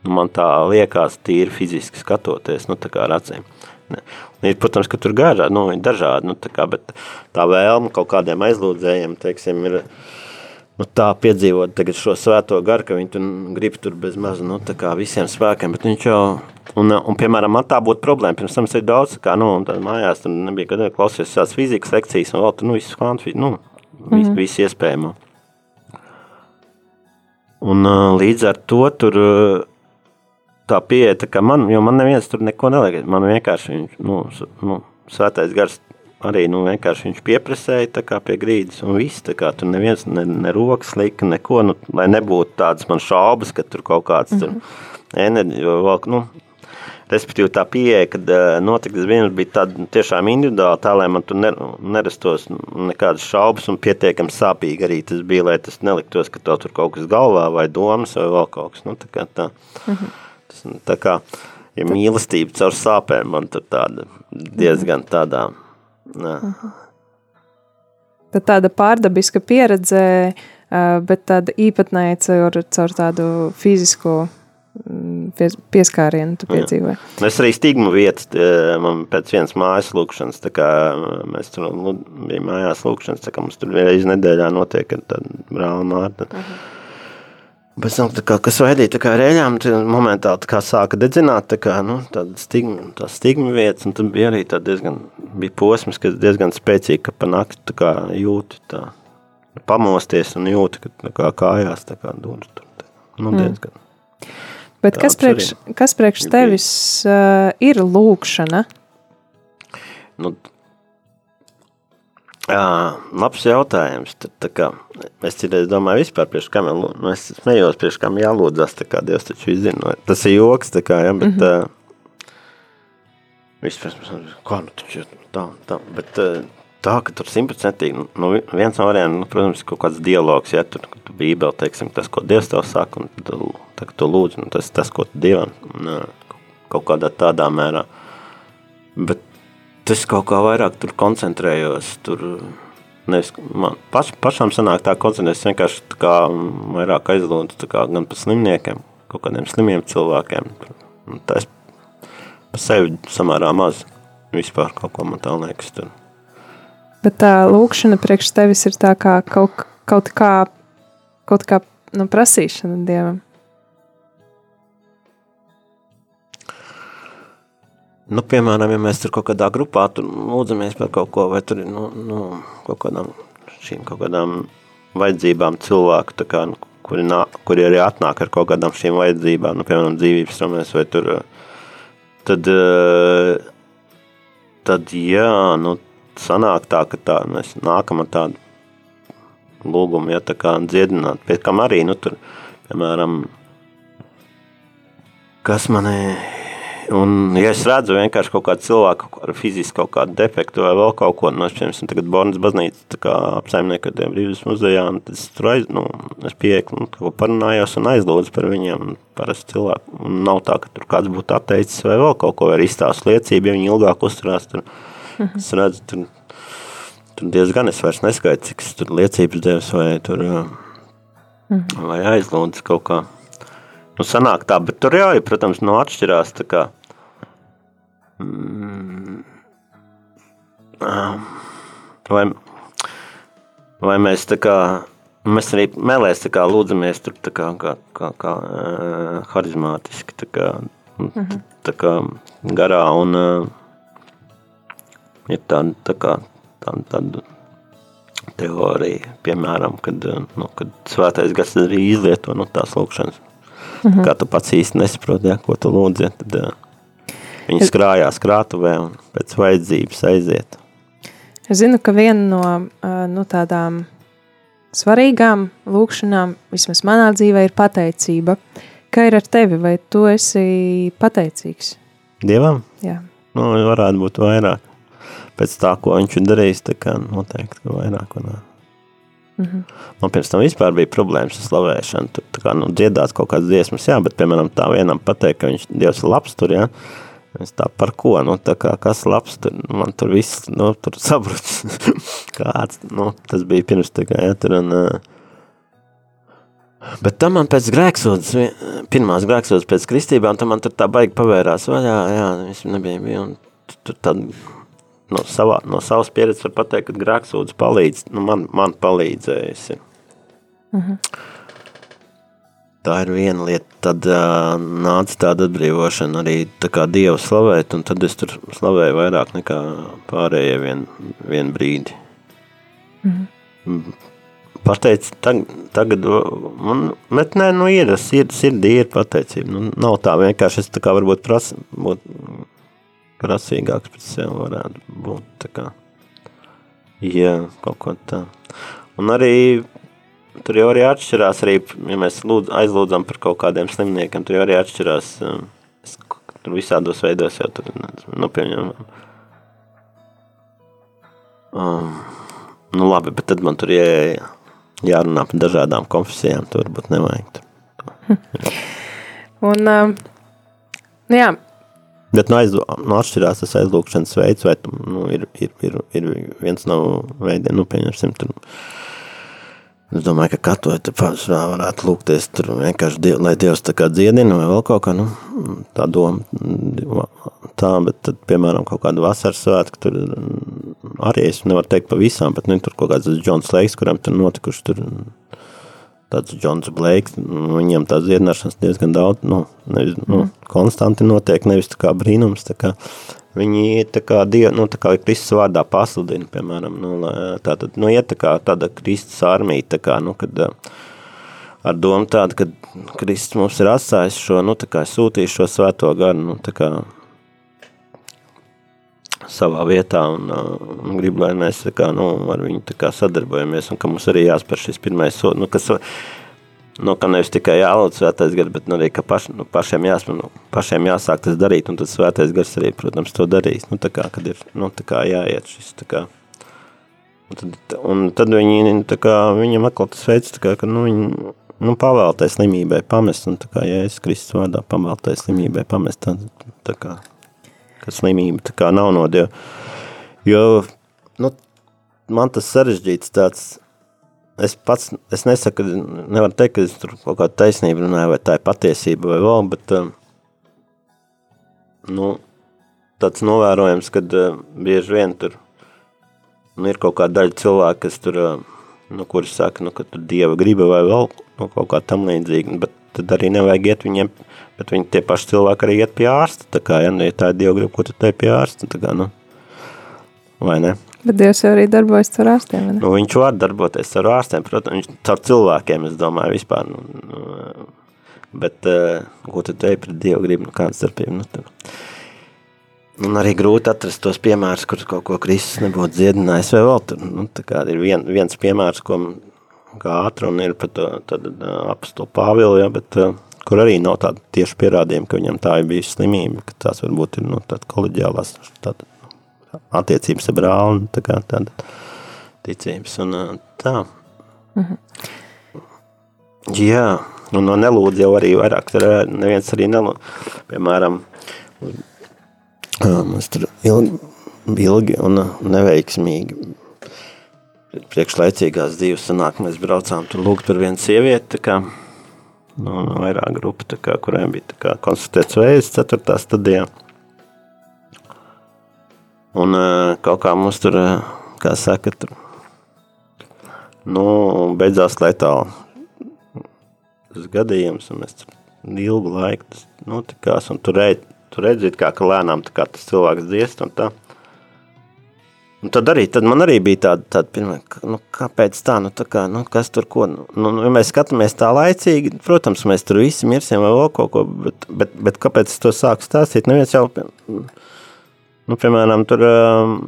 S2: nu, man tā liekas tīri fiziski skatoties, nu, tā kā ar acīm. Ne. Ir, protams, ka tur garā, nu, ir dažādi, nu, tā kā, bet tā vēlme kaut kādiem aizlūdzējiem, teiksim, ir, nu, tā piedzīvot tagad šo svēto garu, ka viņi tur grib tur bez maz, nu, tā kā visiem spēkiem, bet viņš jau, un, un piemēram, man tā būtu problēma, pirms tam es ir daudz, kā, nu, un tad mājās, tur nebija, kad klausies tās fizikas lekcijas, un vēl tur, nu, visu kvantu, nu, visu, mm -hmm. visu iespējamo. Un līdz ar to tur tā pieeja, tā kā man, jo man neviens tur neko neliek, man vienkārši viņš, nu, nu svētais gars arī, nu, vienkārši viņš kā pie grīdas un viss, tā kā tur neviens, ne, ne rokas lika, neko, nu, lai nebūtu tādas man šaubas, ka tur kaut kāds mm -hmm. enerģija, nu, respektīvi tā pieeja, kad notiktas vienas bija tāda tiešām individuāla, tā, lai man tur nerastos nekādas šaubas un pietiekami sāpīgi arī tas bija, lai tas neliktos, ka tev tur kaut kas galvā vai domas vai vēl kaut kas, nu, tā kā tā. -hmm. Tas, tā kā, ja mīlestība caur sāpēm, man tur tāda diezgan tādā. Nā.
S1: Tad tāda pārdabiska pieredze, bet tāda īpatnēja caur, caur tādu fizisko mm, pies, pieskārienu tu piedzīvoji.
S2: Es arī stigmu vietas, man pēc vienas mājas lūkšanas, tā kā mēs tur bija mājās lūkšanas, tā kā mums tur reiz nedēļā notiek, kad tad brāla Mārta. Uh -huh Pēc tam, kā, kas vaidīja kā rēļām, momentāli tā kā sāka dedzināt, tā kā, nu, tāda stigma, tā stigma vietas, un tad bija arī diezgan, bija posms, kas diezgan spēcīgi, ka pa nakti tā kā jūti tā, pamosties un jūti, ka tā kā kājās tā kā dūri tur, tā, nu, mm. diezgan.
S1: Mm. Bet kas priekš, kas priekš tevis uh, ir lūkšana?
S2: Nu, Jā, labs jautājums. Tad, kā, es citreiz domāju, vispār, priekš kam, nu, es smējos, priekš kam jālūdzas, kā Dievs taču izzina. Tas ir joks, tā kā, ja, bet, mm -hmm. uh, vispār, kā, nu, taču tā, tā, bet uh, tā, ka tur simtprocentīgi, nu, viens no variantiem, nu, protams, kaut kāds dialogs, ja, tur, tu bībeli, teiksim, tas, ko Dievs tev saka, un tu, tā, tu lūdzi, nu, tas, tas, ko tu Dievam, un, uh, kaut kādā tādā mērā. Bet es kaut kā vairāk tur koncentrējos. Tur, nevis, man paš, pašām sanāk tā koncentrēties vienkārši kā vairāk aizlūdzu kā gan par slimniekiem, kaut kādiem slimiem cilvēkiem. Tā es pa sevi samērā maz vispār kaut ko man tā liekas tur.
S1: Bet tā lūkšana priekš tevis ir tā kā kaut, kaut kā, kaut kā nu, prasīšana Dievam.
S2: Nu, piemēram, ja mēs tur kaut kādā grupā lūdzamies par kaut ko, vai tur ir nu, nu, kaut kādām šīm kaut kādām vajadzībām cilvēku, kā, nu, kuri, nā, kuri arī atnāk ar kaut kādām šīm vajadzībām, nu, piemēram, dzīvības ramēs, vai tur, tad, tad, jā, nu, sanāk tā, ka tā, mēs nākam ar tādu lūgumu, ja, tā kā dziedināt, pie kam arī, nu, tur, piemēram, kas manī Un, ja es redzu vienkārši kaut kādu cilvēku ar fizisku kaut kādu defektu vai vēl kaut ko, nu, es, piemēram, tagad Bornas baznīca apsaimnieku ar brīvības muzejā, un tad es tur aiz, nu, es pieeku, nu, kaut ko parunājos un aizlūdzu par viņiem, un parasti cilvēku, un nav tā, ka tur kāds būtu atteicis vai vēl kaut ko, vai izstāst liecību, ja viņi ilgāk uzturās, tur, mhm. es redzu, tur, tur diezgan es vairs neskaitu, cik es tur liecības devis vai tur, mhm. vai aizlūdzu kaut kā. Nu, sanāk tā, bet tur jau, protams, no atšķirās tā kā, mm, vai, vai mēs tā kā, mēs arī melēs tā kā lūdzamies tur tā kā, kā, kā, kā uh, harizmātiski, tā kā, mm -hmm. tā kā garā un uh, ir tāda, tā kā, tāda, tāda teorija, piemēram, kad, nu, kad svētais gars arī izlieto nu, tās lūkšanas -hmm. Kā tu pats īsti nesaproti, ja, ko tu lūdzi, ja, tad uh, viņi skrājās krātuvē un pēc vajadzības aiziet.
S1: Es zinu, ka viena no nu, tādām svarīgām lūkšanām, vismaz manā dzīvē, ir pateicība. Kā ir ar tevi, vai tu esi pateicīgs?
S2: Dievam?
S1: Jā.
S2: Nu, varētu būt vairāk. Pēc tā, ko viņš ir darījis, tā kā noteikti, vairāk un -hmm. Man pirms tam vispār bija problēmas ar slavēšanu. Tur kā, nu, dziedāt kaut kādas dziesmas, jā, bet, piemēram, tā vienam pateikt, ka viņš Dievs ir labs tur, jā. Es tā par ko, nu, tā kā kas labs, tur, man tur viss, nu, tur sabruts. Kāds, nu, tas bija pirms tā kā, jā, tur, un, Bet tam man pēc grēksodas, pirmās grēksodas pēc kristībām, tam man tur tā baigi pavērās vaļā, jā, viss nebija, bija, un tur tad no, savā, no savas pieredzes var pateikt, ka grēksūdz palīdz, nu man, man palīdzējusi. Mhm. Tā ir viena lieta, tad uh, nāca tāda atbrīvošana arī tā kā Dievu slavēt, un tad es tur slavēju vairāk nekā pārējie vien, vien brīdi. Mhm. Pateic, tag, tagad man, bet nē, nu ir, sird, sirdī ir pateicība, nu nav tā vienkārši, es tā kā varbūt pras, būt prasīgāks pret sevi varētu būt, tā kā, jā, kaut ko tā. Un arī tur jau arī atšķirās, arī, ja mēs lūdz, aizlūdzam par kaut kādiem slimniekiem, tur jau arī atšķirās, um, es, tur visādos veidos jau tur, nu, pieņemam. Um, nu labi, bet tad man tur jā, jārunā par dažādām konfesijām, tur varbūt nevajag.
S1: Un, um, jā,
S2: Bet nu, aizlū, nu, atšķirās tas aizlūkšanas veids, vai nu, ir, ir, ir, ir viens no veidiem, nu, pieņemsim, tur, Es domāju, ka katoļi te pašā varētu lūgties tur vienkārši, diev, lai Dievs tā kā dziedina vai vēl kaut kā, nu, tā doma, tā, bet tad, piemēram, kaut kāda vasaras svētka, tur arī es nevaru teikt pa visām, bet, nu, tur kaut kāds Džons Leiks, kuram tur notikuši tur tāds Džons Blakes, nu, viņam tā dziedināšanas diezgan daudz, nu, nevis, nu, mm. konstanti notiek, nevis tā kā brīnums, tā kā, viņi tā kā, die, nu, tā kā Kristus vārdā pasludina, piemēram, nu, tātad, nu, iet tā kā tāda Kristus armija, tā kā, nu, kad ar domu tādu, ka Kristus mums ir atstājis šo, nu, tā kā sūtījis šo svēto garu, nu, tā kā savā vietā un, un grib, lai mēs kā, nu, ar viņu kā sadarbojamies un ka mums arī jāspēr šis pirmais solis, nu, kas, nu, ka nevis tikai jālūdz svētais gars, bet nu, arī, paš, nu, pašiem, jāsmē, nu, pašiem jāsāk tas darīt, un tad svētais gars arī, protams, to darīs, nu, tā kā, kad ir, nu, tā kā jāiet šis, tā kā, un tad, un tad viņi, tā kā, viņam atkal tas veids, tā kā, ka, nu, viņi, nu, pavēltai slimībai pamest, un tā kā, ja es Kristus vārdā pavēltai slimībai pamest, tad, tā kā, ka slimība tā kā nav no Dieva. Jo, nu, man tas sarežģīts tāds, es pats, es nesaku, nevaru teikt, ka es tur kaut kādu taisnību runāju, vai tā ir patiesība vai vēl, bet, um, nu, tāds novērojams, kad uh, bieži vien tur, nu, ir kaut kāda daļa cilvēka, kas tur, uh, nu, kuri saka, nu, ka tur Dieva griba vai vēl, nu, kaut kā tam līdzīgi, bet tad arī nevajag iet viņiem Bet viņi tie paši cilvēki arī iet pie ārsta. Tā kā, ja, nu, ja tā ir Dieva griba, ko tu te pie ārsta, tā kā, nu, vai ne?
S1: Bet Dievs jau arī darbojas ar ārstiem?
S2: Nu, viņš var darboties ar ārstiem, protams, viņš caur cilvēkiem, es domāju, vispār, nu, nu bet, uh, ko tu te pret Dievu gribu, nu, kāda starpība, nu, tur. Un arī grūti atrast tos piemērus, kur kaut ko Kristus nebūtu dziedinājis vai vēl tur. Nu, ir vien, viens piemērs, ko kā atruna ir par to, tad uh, apstulu Pāvilu, ja, bet uh, kur arī nav tāda tieši pierādījuma, ka viņam tā ir bijusi slimība, ka tās varbūt ir nu, tāda koleģiālās tāda attiecības ar brāli, tā kā tāda ticības un tā. Mhm. Jā, un no nelūdz jau arī vairāk, tur neviens arī nelūdz, piemēram, mums tur ilgi, ilgi un neveiksmīgi priekšlaicīgās dzīves sanāk, mēs braucām tur lūgt par vienu sievieti, tā kā, no vairāk grupu, kā, kuriem bija kā, konstatēts vējs 4. stadijā. Un kaut kā mums tur, kā saka, tur, nu, beidzās letāli tas gadījums, un mēs ilgu laiku, tas, nu, tikās, un tur, redz, tur redzīt, kā, ka lēnām kā tas cilvēks dziest, un tā, Un tad arī, tad man arī bija tāda, tāda pirmā, nu, kāpēc tā, nu, tā kā, nu, kas tur ko, nu, nu, ja mēs skatāmies tā laicīgi, protams, mēs tur visi mirsim vai vēl kaut ko, bet, bet, bet kāpēc es to sāku stāstīt, neviens jau, nu, piemēram, tur um,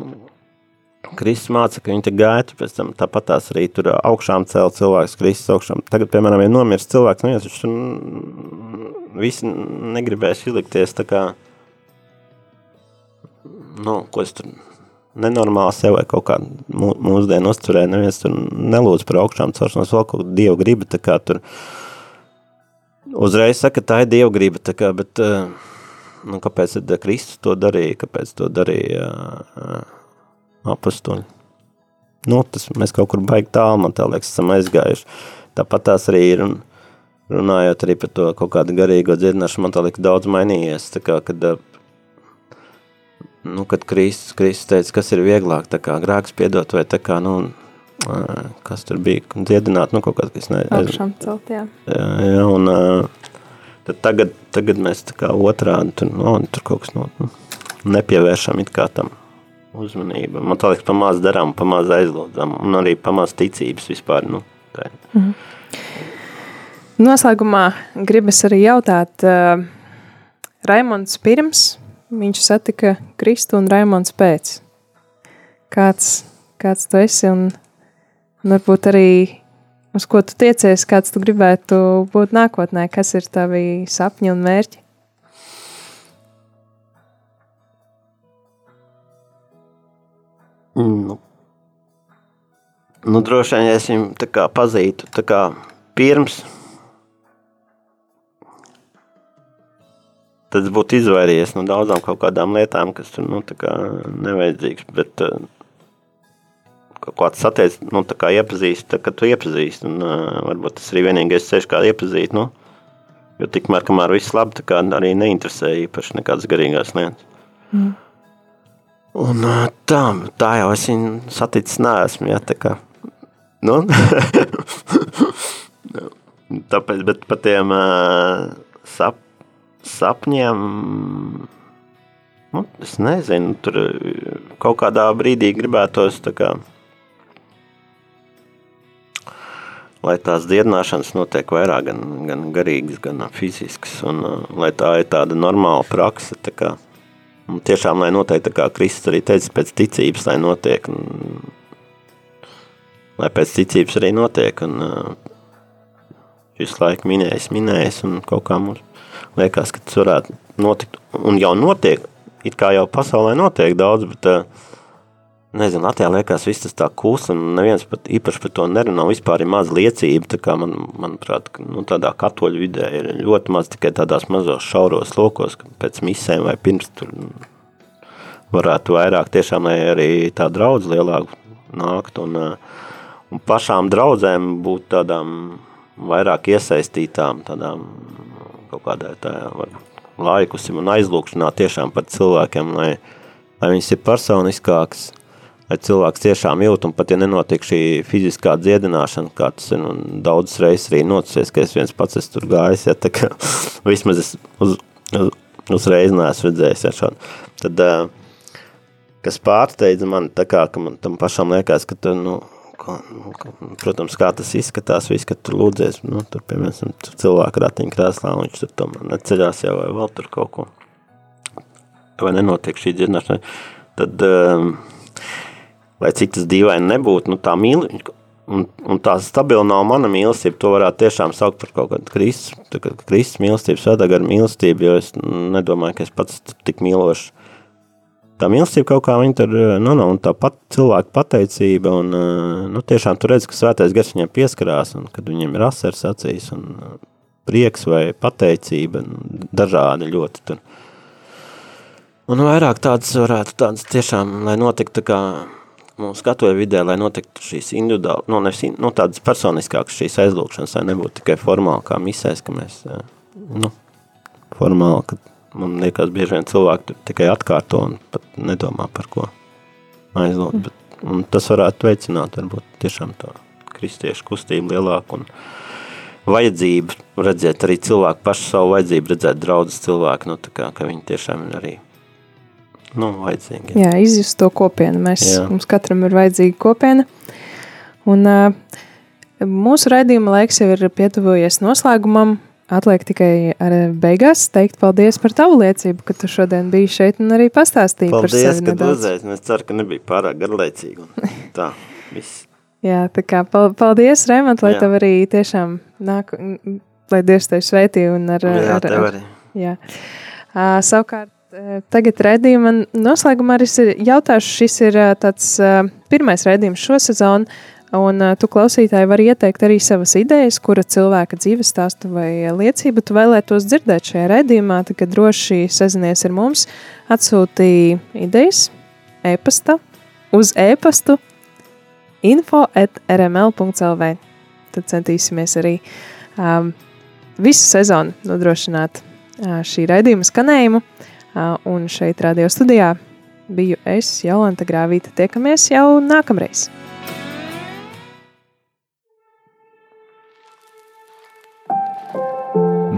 S2: Kristus māca, ka viņi te gāja, pēc tam tāpat tās arī tur augšām cēl cilvēks, Kristus augšām. Tagad, piemēram, ja nomirst cilvēks, nu, viņš tur visi negribēs ielikties tā kā, nu, ko es tur nenormāli sev vai kaut kā mūsdienu uzturē, neviens tur nelūdz par augšām celšanos, vēl kaut dievu griba, tā kā tur uzreiz saka, tā ir dievu griba, tā kā, bet, eh, nu, kāpēc tad Kristus to darīja, kāpēc to darīja eh, apustuļi? Nu, tas mēs kaut kur baigi tālu, man tā liekas, esam aizgājuši. Tāpat tās arī ir, un runājot arī par to kaut kādu garīgo dziedināšanu, man tā liekas daudz mainījies, tā kā, kad nu, kad Kristus, Kristus teica, kas ir vieglāk, tā kā grēks piedot vai tā kā, nu, kas tur bija, dziedināt, nu, kaut kāds, kas ne...
S1: Augšām celt, jā.
S2: Jā, un tad tagad, tagad mēs tā kā otrādi, tur, nu, tur kaut kas, nu, nu, nepievēršam it kā tam uzmanību. Man tā liekas, pamāz darām, pamāz aizlūdzam, un arī pamāz ticības vispār, nu, tā ir.
S1: Noslēgumā gribas arī jautāt, uh, Raimonds pirms viņš satika Kristu un Raimonds pēc. Kāds, kāds tu esi un, un varbūt arī uz ko tu tiecies, kāds tu gribētu būt nākotnē, kas ir tavi sapņi un mērķi?
S2: Nu, nu droši vien, ja es viņu tā kā pazītu, tā kā pirms, tad es būtu izvairījies no daudzām kaut kādām lietām, kas tur, nu, kā nevajadzīgs, bet uh, kaut kāds satiec, nu, tā kā iepazīst, tā, kad tu iepazīst, un uh, varbūt tas arī vienīgais ceļš, kā iepazīt, nu, jo tikmēr, kamēr viss labi, tā kā arī neinteresē īpaši nekādas garīgās lietas. Mm. Un ā, tā, tā jau es viņu saticis neesmu, ja, tā kā, nu, tāpēc, bet par tiem ā, sap, sapņiem, nu, es nezinu, tur kaut kādā brīdī gribētos, tā kā, lai tās dziedināšanas notiek vairāk gan, gan garīgas, gan fiziskas, un ā, lai tā ir tāda normāla praksa, tā kā, Un tiešām, lai notiek, tā kā Kristus arī teica, pēc ticības, lai notiek, un, lai pēc ticības arī notiek, un uh, visu laiku minējis, minējis, un kaut kā mums liekas, ka tas varētu notikt, un jau notiek, it kā jau pasaulē notiek daudz, bet uh, nezinu, Latvijā liekas viss tas tā kūs, un neviens pat īpaši par to nerunā, vispār ir maz liecība, tā kā man, manuprāt, nu, tādā katoļu vidē ir ļoti maz tikai tādās mazos šauros lokos, pēc misēm vai pirms tur varētu vairāk tiešām, lai arī tā draudz lielāk nākt, un, un pašām draudzēm būt tādām vairāk iesaistītām, tādām kaut kādā tā, laikusim un aizlūkšanā tiešām par cilvēkiem, lai, lai viņas ir personiskāks, lai cilvēks tiešām jūt, un pat ja nenotiek šī fiziskā dziedināšana, kā tas ir nu, daudzas reizes arī noticies, ka es viens pats esmu tur gājis, ja, tā kā vismaz es uz, uz, uzreiz neesmu redzējis, ja šādu. Tad, kas pārsteidza man, tā kā, ka man tam pašam liekas, ka tu, nu, ka, nu, ka, protams, kā tas izskatās, viss, ka tu lūdzies, nu, tur, piemēram, cilvēku ratiņu krēslā, un viņš tur tomēr neceļās jau vai vēl tur kaut ko, vai nenotiek šī dziedināšana, tad, um, lai cik tas dīvaini nebūtu, nu tā mīlestība, un, un tā stabila nav mana mīlestība, to varētu tiešām saukt par kaut kādu Kristus, Kristus mīlestību, svētā gara mīlestību, jo es nedomāju, ka es pats tik mīlošu. Tā mīlestība kaut kā viņa tur, nu, nu, un tā pat cilvēka pateicība, un, nu, tiešām tu redz, ka svētais gars viņiem pieskarās, un kad viņiem ir asars acīs, un prieks vai pateicība, dažādi ļoti tur. Un vairāk tādas varētu tādas tiešām, lai notiktu kā, mūsu skatuve vidē, lai notiktu šīs individuāli, nu, nevis, nu, tādas personiskākas šīs aizlūkšanas, lai nebūtu tikai formāli kā misēs, ka mēs, nu, formāli, ka man liekas bieži vien cilvēki tikai atkārto un pat nedomā par ko aizlūgt, mm. bet, un tas varētu veicināt varbūt tiešām tā kristiešu kustību lielāku un vajadzību redzēt arī cilvēku pašu savu vajadzību, redzēt draudzes cilvēku, nu, tā kā, ka viņi tiešām ir arī nu, vajadzīgi.
S1: Jā, izjust to kopienu. Mēs, jā. mums katram ir vajadzīga kopiena. Un, uh, mūsu raidījuma laiks jau ir pietuvojies noslēgumam. Atliek tikai ar beigās teikt paldies par tavu liecību, ka tu šodien biji šeit un arī pastāstīji
S2: paldies,
S1: par sevi
S2: nedaudz. Paldies, ka tu Es ceru, ka nebija pārāk garlaicīgi. Tā, viss.
S1: Jā, tā kā paldies, Raimond, lai jā. tev arī tiešām nāk, lai Dievs tevi sveitī un ar...
S2: Jā,
S1: ar,
S2: tev arī.
S1: Jā. Uh, savukārt, Tagad redzījuma noslēgumā arī jautāšu, šis ir tāds pirmais redzījums šo sezonu, un tu klausītāji var ieteikt arī savas idejas, kura cilvēka dzīves stāstu vai liecību tu vēlētos dzirdēt šajā redzījumā, tad droši sazinies ar mums, atsūtīja idejas e-pasta uz e-pastu info at rml.lv. Tad centīsimies arī um, visu sezonu nodrošināt uh, šī raidījuma skanējumu. Uh, un šeit, radio studijā, biju es, Jolanta Grāvīta. Tiekamies jau nākamreiz!